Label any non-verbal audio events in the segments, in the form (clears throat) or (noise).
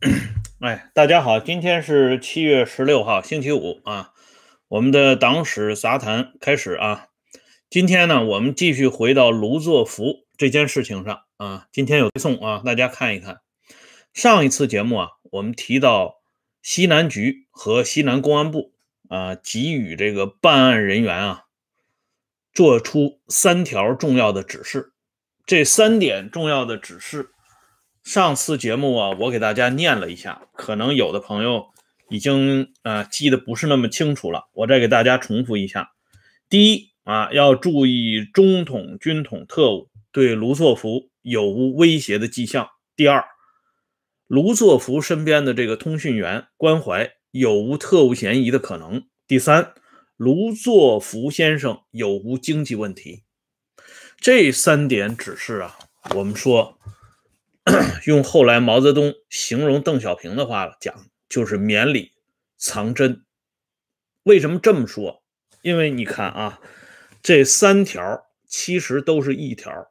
(clears throat) 哎，大家好，今天是七月十六号，星期五啊。我们的党史杂谈开始啊。今天呢，我们继续回到卢作孚这件事情上啊。今天有推送啊，大家看一看。上一次节目啊，我们提到西南局和西南公安部啊，给予这个办案人员啊，做出三条重要的指示。这三点重要的指示。上次节目啊，我给大家念了一下，可能有的朋友已经啊记得不是那么清楚了，我再给大家重复一下：第一啊，要注意中统、军统特务对卢作孚有无威胁的迹象；第二，卢作孚身边的这个通讯员关怀有无特务嫌疑的可能；第三，卢作孚先生有无经济问题。这三点指示啊，我们说。(clears throat) 用后来毛泽东形容邓小平的话讲，就是绵里藏针。为什么这么说？因为你看啊，这三条其实都是一条，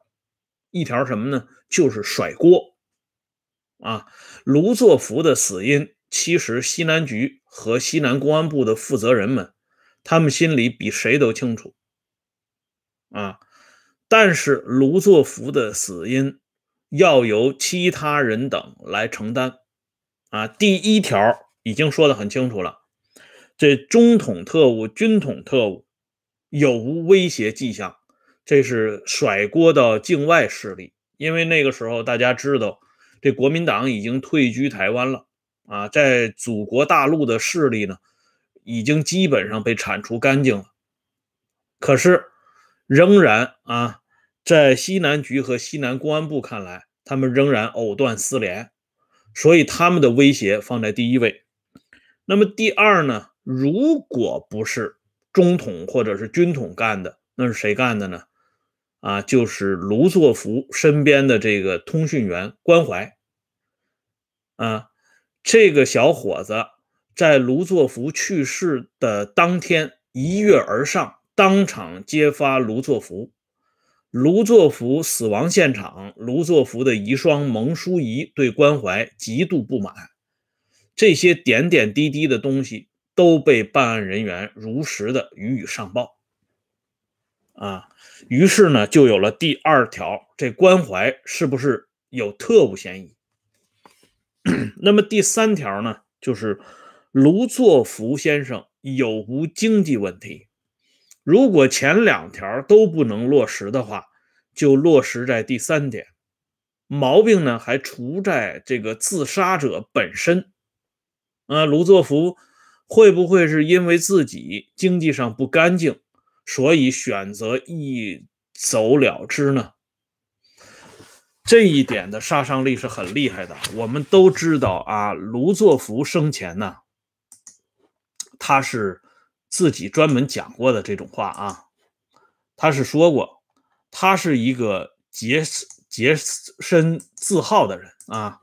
一条什么呢？就是甩锅啊！卢作孚的死因，其实西南局和西南公安部的负责人们，他们心里比谁都清楚啊。但是卢作孚的死因。要由其他人等来承担，啊，第一条已经说的很清楚了，这中统特务、军统特务有无威胁迹象，这是甩锅到境外势力，因为那个时候大家知道，这国民党已经退居台湾了，啊，在祖国大陆的势力呢，已经基本上被铲除干净了，可是仍然啊。在西南局和西南公安部看来，他们仍然藕断丝连，所以他们的威胁放在第一位。那么第二呢？如果不是中统或者是军统干的，那是谁干的呢？啊，就是卢作孚身边的这个通讯员关怀。啊，这个小伙子在卢作孚去世的当天一跃而上，当场揭发卢作孚。卢作孚死亡现场，卢作孚的遗孀蒙淑仪对关怀极度不满，这些点点滴滴的东西都被办案人员如实的予以上报。啊，于是呢，就有了第二条，这关怀是不是有特务嫌疑？(clears throat) 那么第三条呢，就是卢作孚先生有无经济问题？如果前两条都不能落实的话，就落实在第三点。毛病呢还出在这个自杀者本身。啊，卢作孚会不会是因为自己经济上不干净，所以选择一走了之呢？这一点的杀伤力是很厉害的。我们都知道啊，卢作孚生前呢，他是。自己专门讲过的这种话啊，他是说过，他是一个洁洁身自好的人啊，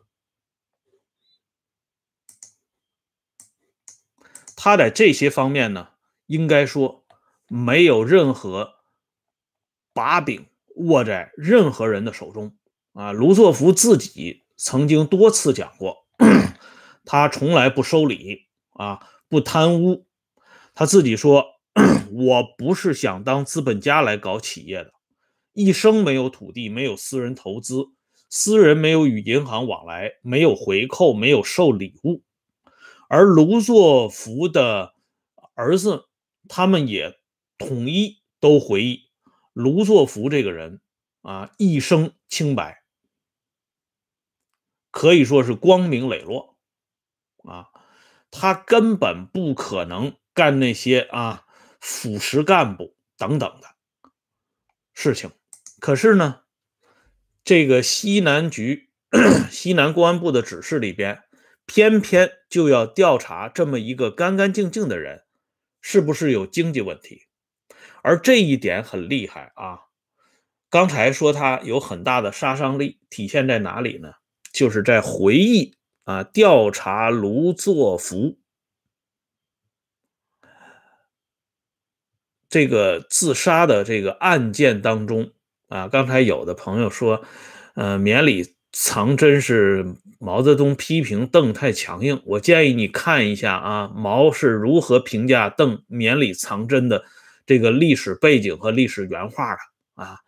他在这些方面呢，应该说没有任何把柄握在任何人的手中啊。卢作孚自己曾经多次讲过，(clears throat) 他从来不收礼啊，不贪污。他自己说：“ (clears throat) 我不是想当资本家来搞企业的，一生没有土地，没有私人投资，私人没有与银行往来，没有回扣，没有受礼物。而卢作孚的儿子，他们也统一都回忆，卢作孚这个人啊，一生清白，可以说是光明磊落啊，他根本不可能。”干那些啊腐蚀干部等等的事情，可是呢，这个西南局、(clears throat) 西南公安部的指示里边，偏偏就要调查这么一个干干净净的人，是不是有经济问题？而这一点很厉害啊！刚才说他有很大的杀伤力，体现在哪里呢？就是在回忆啊，调查卢作孚。这个自杀的这个案件当中啊，刚才有的朋友说，呃，绵里藏针是毛泽东批评邓太强硬，我建议你看一下啊，毛是如何评价邓绵里藏针的这个历史背景和历史原话的啊。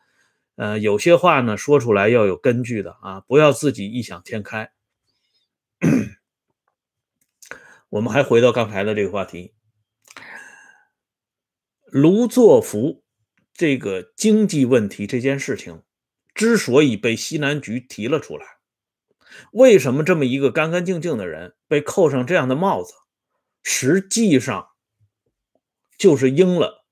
呃，有些话呢说出来要有根据的啊，不要自己异想天开。(coughs) 我们还回到刚才的这个话题，卢作孚这个经济问题这件事情。之所以被西南局提了出来，为什么这么一个干干净净的人被扣上这样的帽子？实际上就是应了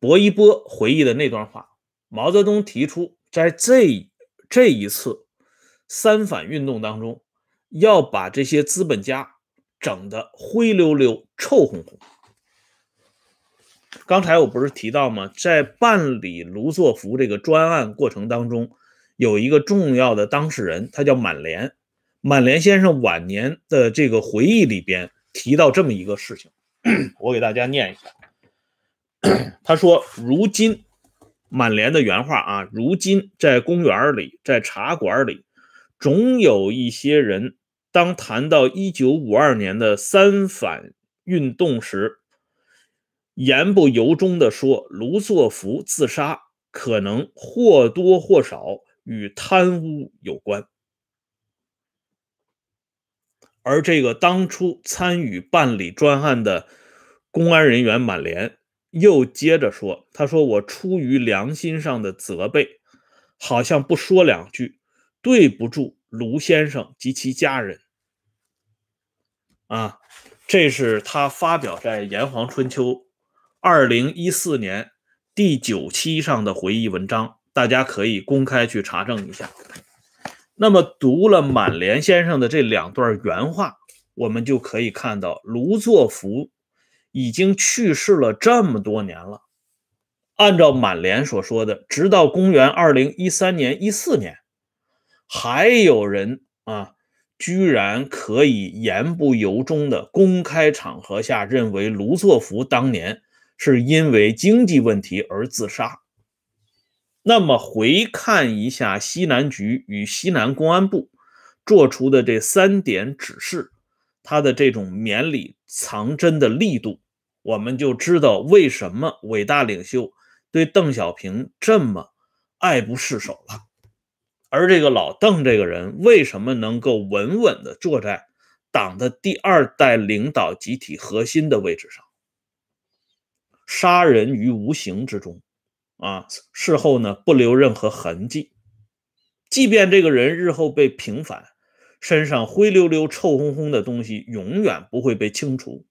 薄一波回忆的那段话。毛泽东提出，在这这一次三反运动当中，要把这些资本家整得灰溜溜、臭烘烘。刚才我不是提到吗？在办理卢作孚这个专案过程当中。有一个重要的当事人，他叫满联。满联先生晚年的这个回忆里边提到这么一个事情，我给大家念一下。他说：“如今，满联的原话啊，如今在公园里，在茶馆里，总有一些人，当谈到一九五二年的三反运动时，言不由衷地说，卢作孚自杀可能或多或少。”与贪污有关，而这个当初参与办理专案的公安人员满联又接着说：“他说我出于良心上的责备，好像不说两句，对不住卢先生及其家人。”啊，这是他发表在《炎黄春秋》二零一四年第九期上的回忆文章。大家可以公开去查证一下。那么读了满联先生的这两段原话，我们就可以看到卢作孚已经去世了这么多年了。按照满联所说的，直到公元二零一三年、一四年，还有人啊，居然可以言不由衷的公开场合下认为卢作孚当年是因为经济问题而自杀。那么回看一下西南局与西南公安部做出的这三点指示，他的这种绵里藏针的力度，我们就知道为什么伟大领袖对邓小平这么爱不释手了。而这个老邓这个人，为什么能够稳稳地坐在党的第二代领导集体核心的位置上，杀人于无形之中？啊，事后呢不留任何痕迹，即便这个人日后被平反，身上灰溜溜、臭烘烘的东西永远不会被清除。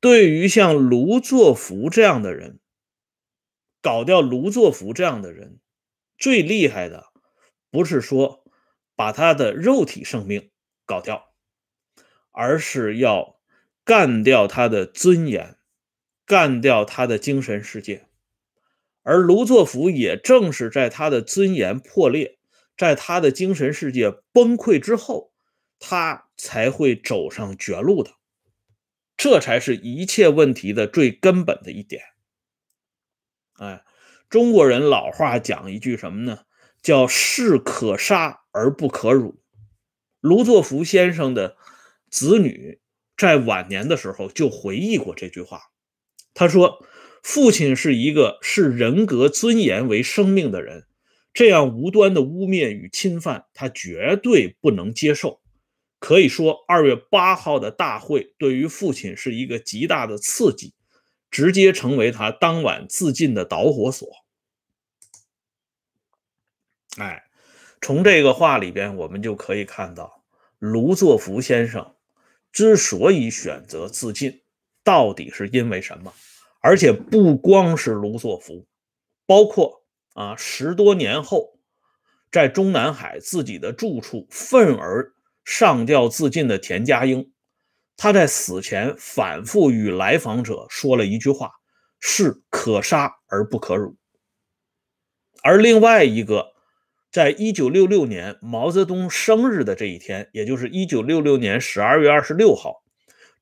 对于像卢作孚这样的人，搞掉卢作孚这样的人，最厉害的不是说把他的肉体生命搞掉，而是要干掉他的尊严，干掉他的精神世界。而卢作孚也正是在他的尊严破裂，在他的精神世界崩溃之后，他才会走上绝路的。这才是一切问题的最根本的一点。哎，中国人老话讲一句什么呢？叫“士可杀而不可辱”。卢作孚先生的子女在晚年的时候就回忆过这句话，他说。父亲是一个视人格尊严为生命的人，这样无端的污蔑与侵犯，他绝对不能接受。可以说，二月八号的大会对于父亲是一个极大的刺激，直接成为他当晚自尽的导火索。哎，从这个话里边，我们就可以看到，卢作孚先生之所以选择自尽，到底是因为什么？而且不光是卢作孚，包括啊十多年后，在中南海自己的住处愤而上吊自尽的田家英，他在死前反复与来访者说了一句话：“是可杀而不可辱。”而另外一个，在一九六六年毛泽东生日的这一天，也就是一九六六年十二月二十六号，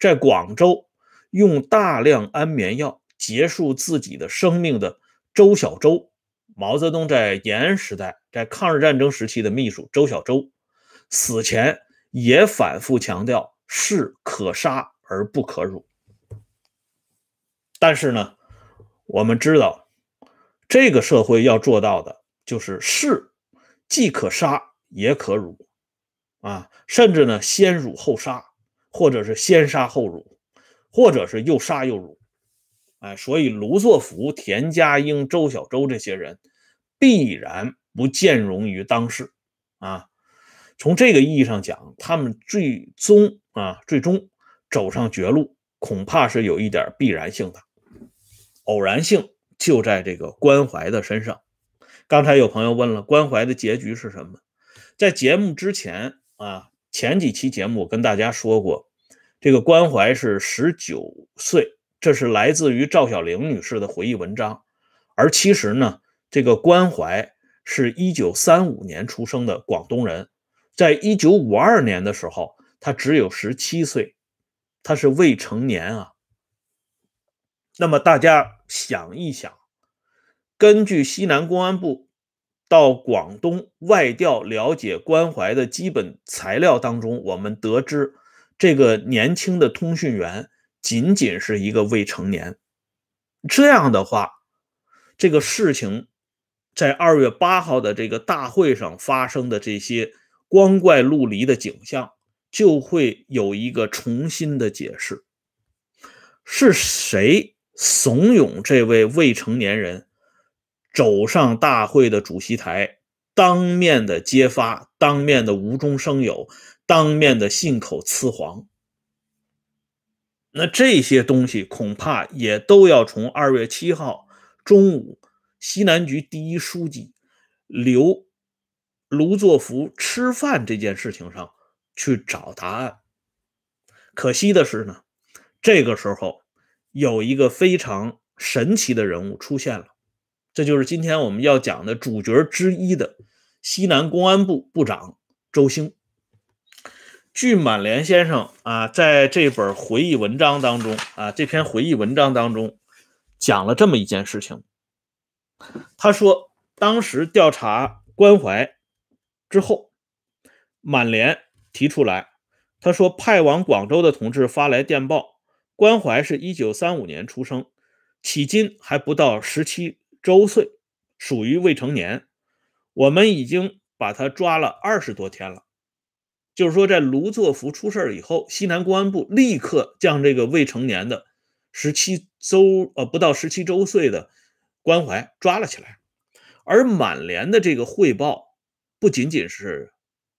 在广州用大量安眠药。结束自己的生命的周小舟，毛泽东在延安时代，在抗日战争时期的秘书周小舟，死前也反复强调“士可杀而不可辱”。但是呢，我们知道，这个社会要做到的就是士既可杀也可辱，啊，甚至呢先辱后杀，或者是先杀后辱，或者是又杀又辱。哎，所以卢作孚、田家英、周小舟这些人必然不见容于当世啊。从这个意义上讲，他们最终啊，最终走上绝路，恐怕是有一点必然性的。偶然性就在这个关怀的身上。刚才有朋友问了，关怀的结局是什么？在节目之前啊，前几期节目我跟大家说过，这个关怀是十九岁。这是来自于赵小玲女士的回忆文章，而其实呢，这个关怀是一九三五年出生的广东人，在一九五二年的时候，他只有十七岁，他是未成年啊。那么大家想一想，根据西南公安部到广东外调了解关怀的基本材料当中，我们得知这个年轻的通讯员。仅仅是一个未成年，这样的话，这个事情在二月八号的这个大会上发生的这些光怪陆离的景象，就会有一个重新的解释：是谁怂恿这位未成年人走上大会的主席台，当面的揭发，当面的无中生有，当面的信口雌黄？那这些东西恐怕也都要从二月七号中午西南局第一书记刘卢作孚吃饭这件事情上去找答案。可惜的是呢，这个时候有一个非常神奇的人物出现了，这就是今天我们要讲的主角之一的西南公安部部长周兴。据满莲先生啊，在这本回忆文章当中啊，这篇回忆文章当中讲了这么一件事情。他说，当时调查关怀之后，满莲提出来，他说派往广州的同志发来电报，关怀是一九三五年出生，迄今还不到十七周岁，属于未成年。我们已经把他抓了二十多天了。就是说，在卢作孚出事以后，西南公安部立刻将这个未成年的十七周呃不到十七周岁的关怀抓了起来。而满联的这个汇报不仅仅是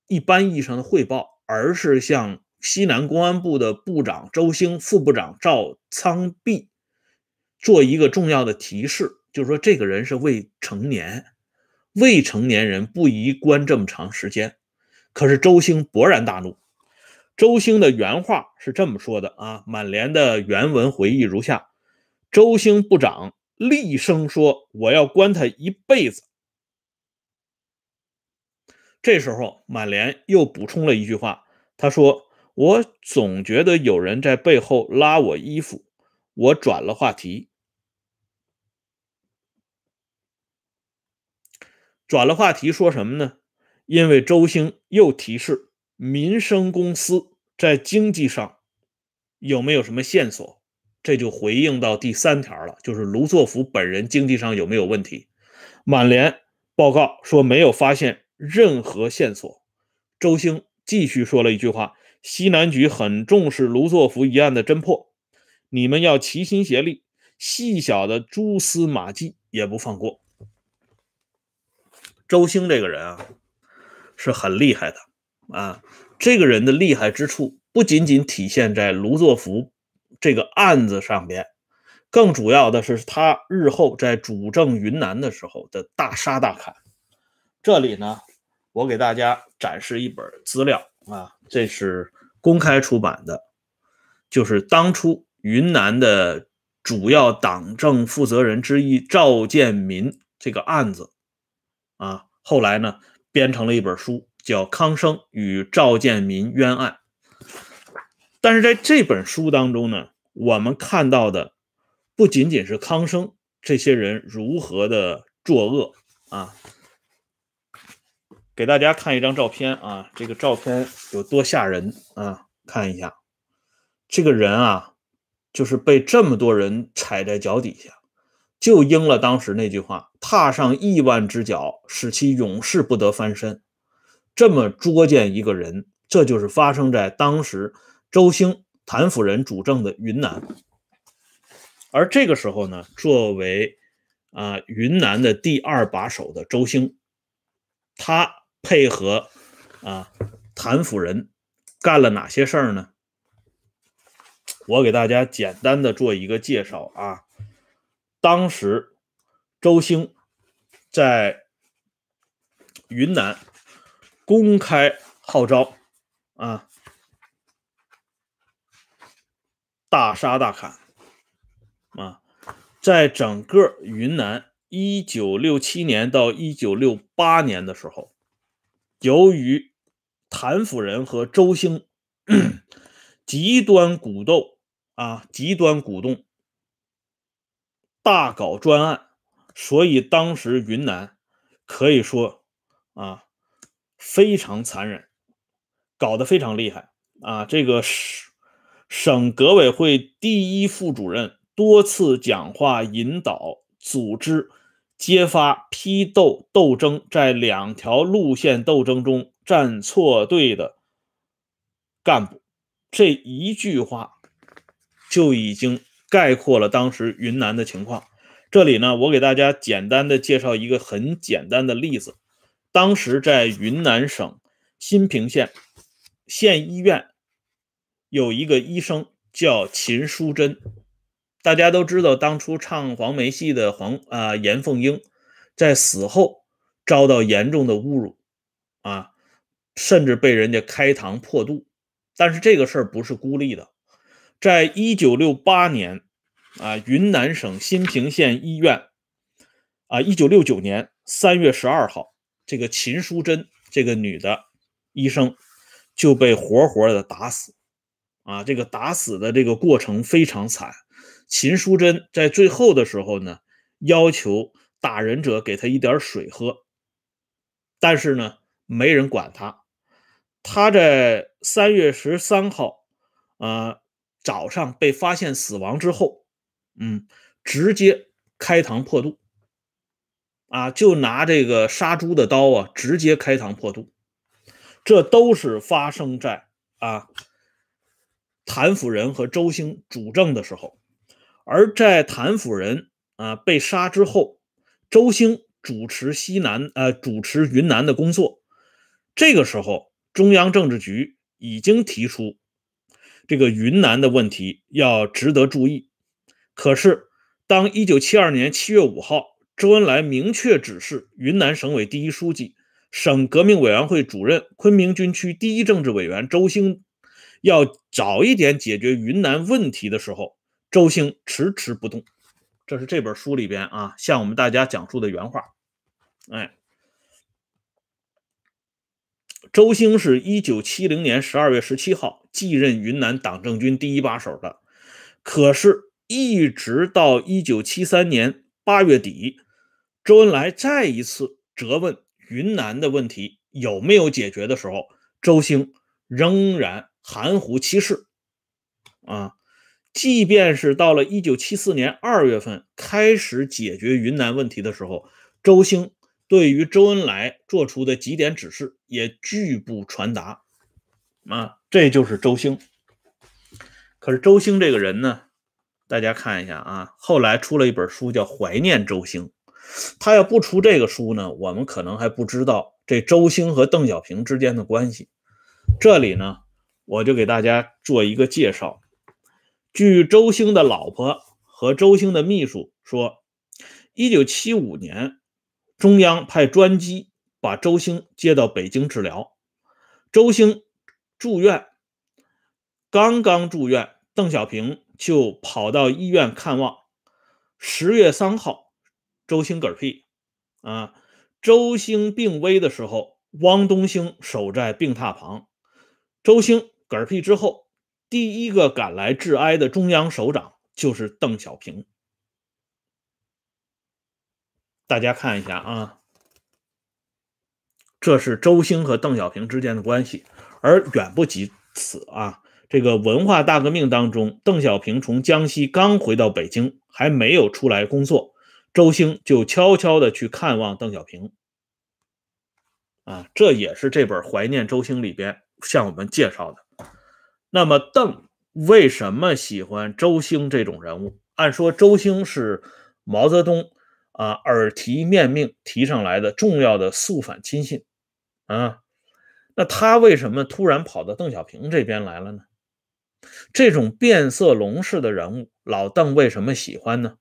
一般意义上的汇报，而是向西南公安部的部长周兴、副部长赵苍弼做一个重要的提示，就是说这个人是未成年，未成年人不宜关这么长时间。可是周兴勃然大怒。周兴的原话是这么说的啊，满联的原文回忆如下：周兴部长厉声说：“我要关他一辈子。”这时候，满联又补充了一句话，他说：“我总觉得有人在背后拉我衣服。”我转了话题，转了话题说什么呢？因为周兴又提示民生公司在经济上有没有什么线索，这就回应到第三条了，就是卢作孚本人经济上有没有问题。满联报告说没有发现任何线索。周兴继续说了一句话：西南局很重视卢作孚一案的侦破，你们要齐心协力，细小的蛛丝马迹也不放过。周兴这个人啊。是很厉害的啊！这个人的厉害之处不仅仅体现在卢作孚这个案子上边，更主要的是他日后在主政云南的时候的大杀大砍。这里呢，我给大家展示一本资料啊，这是公开出版的，就是当初云南的主要党政负责人之一赵建民这个案子啊，后来呢。编成了一本书，叫《康生与赵建民冤案》。但是在这本书当中呢，我们看到的不仅仅是康生这些人如何的作恶啊。给大家看一张照片啊，这个照片有多吓人啊？看一下，这个人啊，就是被这么多人踩在脚底下，就应了当时那句话：“踏上亿万只脚，使其永世不得翻身。”这么捉见一个人，这就是发生在当时周兴、谭夫人主政的云南。而这个时候呢，作为啊云南的第二把手的周兴，他。配合啊，谭夫人干了哪些事儿呢？我给大家简单的做一个介绍啊。当时周兴在云南公开号召啊，大杀大砍啊，在整个云南，一九六七年到一九六八年的时候。由于谭甫仁和周兴 (clears throat) 极端鼓动啊，极端鼓动，大搞专案，所以当时云南可以说啊非常残忍，搞得非常厉害啊。这个省省革委会第一副主任多次讲话引导组织。揭发批斗斗争在两条路线斗争中站错队的干部，这一句话就已经概括了当时云南的情况。这里呢，我给大家简单的介绍一个很简单的例子：当时在云南省新平县县医院有一个医生叫秦淑珍。大家都知道，当初唱黄梅戏的黄啊严凤英，在死后遭到严重的侮辱啊，甚至被人家开膛破肚。但是这个事儿不是孤立的，在一九六八年啊，云南省新平县医院啊，一九六九年三月十二号，这个秦淑珍这个女的医生就被活活的打死啊，这个打死的这个过程非常惨。秦淑珍在最后的时候呢，要求打人者给她一点水喝，但是呢，没人管她。她在三月十三号，啊，早上被发现死亡之后，嗯，直接开膛破肚，啊，就拿这个杀猪的刀啊，直接开膛破肚。这都是发生在啊，谭夫人和周兴主政的时候。而在谭夫人啊被杀之后，周兴主持西南呃主持云南的工作。这个时候，中央政治局已经提出这个云南的问题要值得注意。可是，当一九七二年七月五号，周恩来明确指示云南省委第一书记、省革命委员会主任、昆明军区第一政治委员周兴要早一点解决云南问题的时候。周兴迟迟不动，这是这本书里边啊向我们大家讲述的原话。哎，周兴是一九七零年十二月十七号继任云南党政军第一把手的，可是，一直到一九七三年八月底，周恩来再一次责问云南的问题有没有解决的时候，周兴仍然含糊其辞啊。即便是到了一九七四年二月份开始解决云南问题的时候，周兴对于周恩来做出的几点指示也拒不传达。啊，这就是周兴。可是周兴这个人呢，大家看一下啊，后来出了一本书叫《怀念周兴》。他要不出这个书呢，我们可能还不知道这周兴和邓小平之间的关系。这里呢，我就给大家做一个介绍。据周兴的老婆和周兴的秘书说，一九七五年，中央派专机把周兴接到北京治疗。周兴住院，刚刚住院，邓小平就跑到医院看望。十月三号，周兴嗝屁。啊，周兴病危的时候，汪东兴守在病榻旁。周兴嗝屁之后。第一个赶来致哀的中央首长就是邓小平。大家看一下啊，这是周兴和邓小平之间的关系，而远不及此啊。这个文化大革命当中，邓小平从江西刚回到北京，还没有出来工作，周兴就悄悄的去看望邓小平。啊，这也是这本《怀念周兴》里边向我们介绍的。那么，邓为什么喜欢周兴这种人物？按说，周兴是毛泽东啊耳提面命提上来的重要的肃反亲信啊，那他为什么突然跑到邓小平这边来了呢？这种变色龙式的人物，老邓为什么喜欢呢？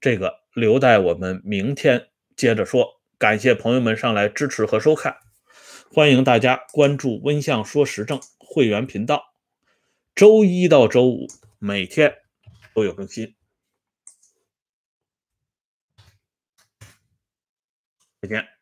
这个留待我们明天接着说。感谢朋友们上来支持和收看，欢迎大家关注“温相说时政”会员频道，周一到周五每天都有更新。再见。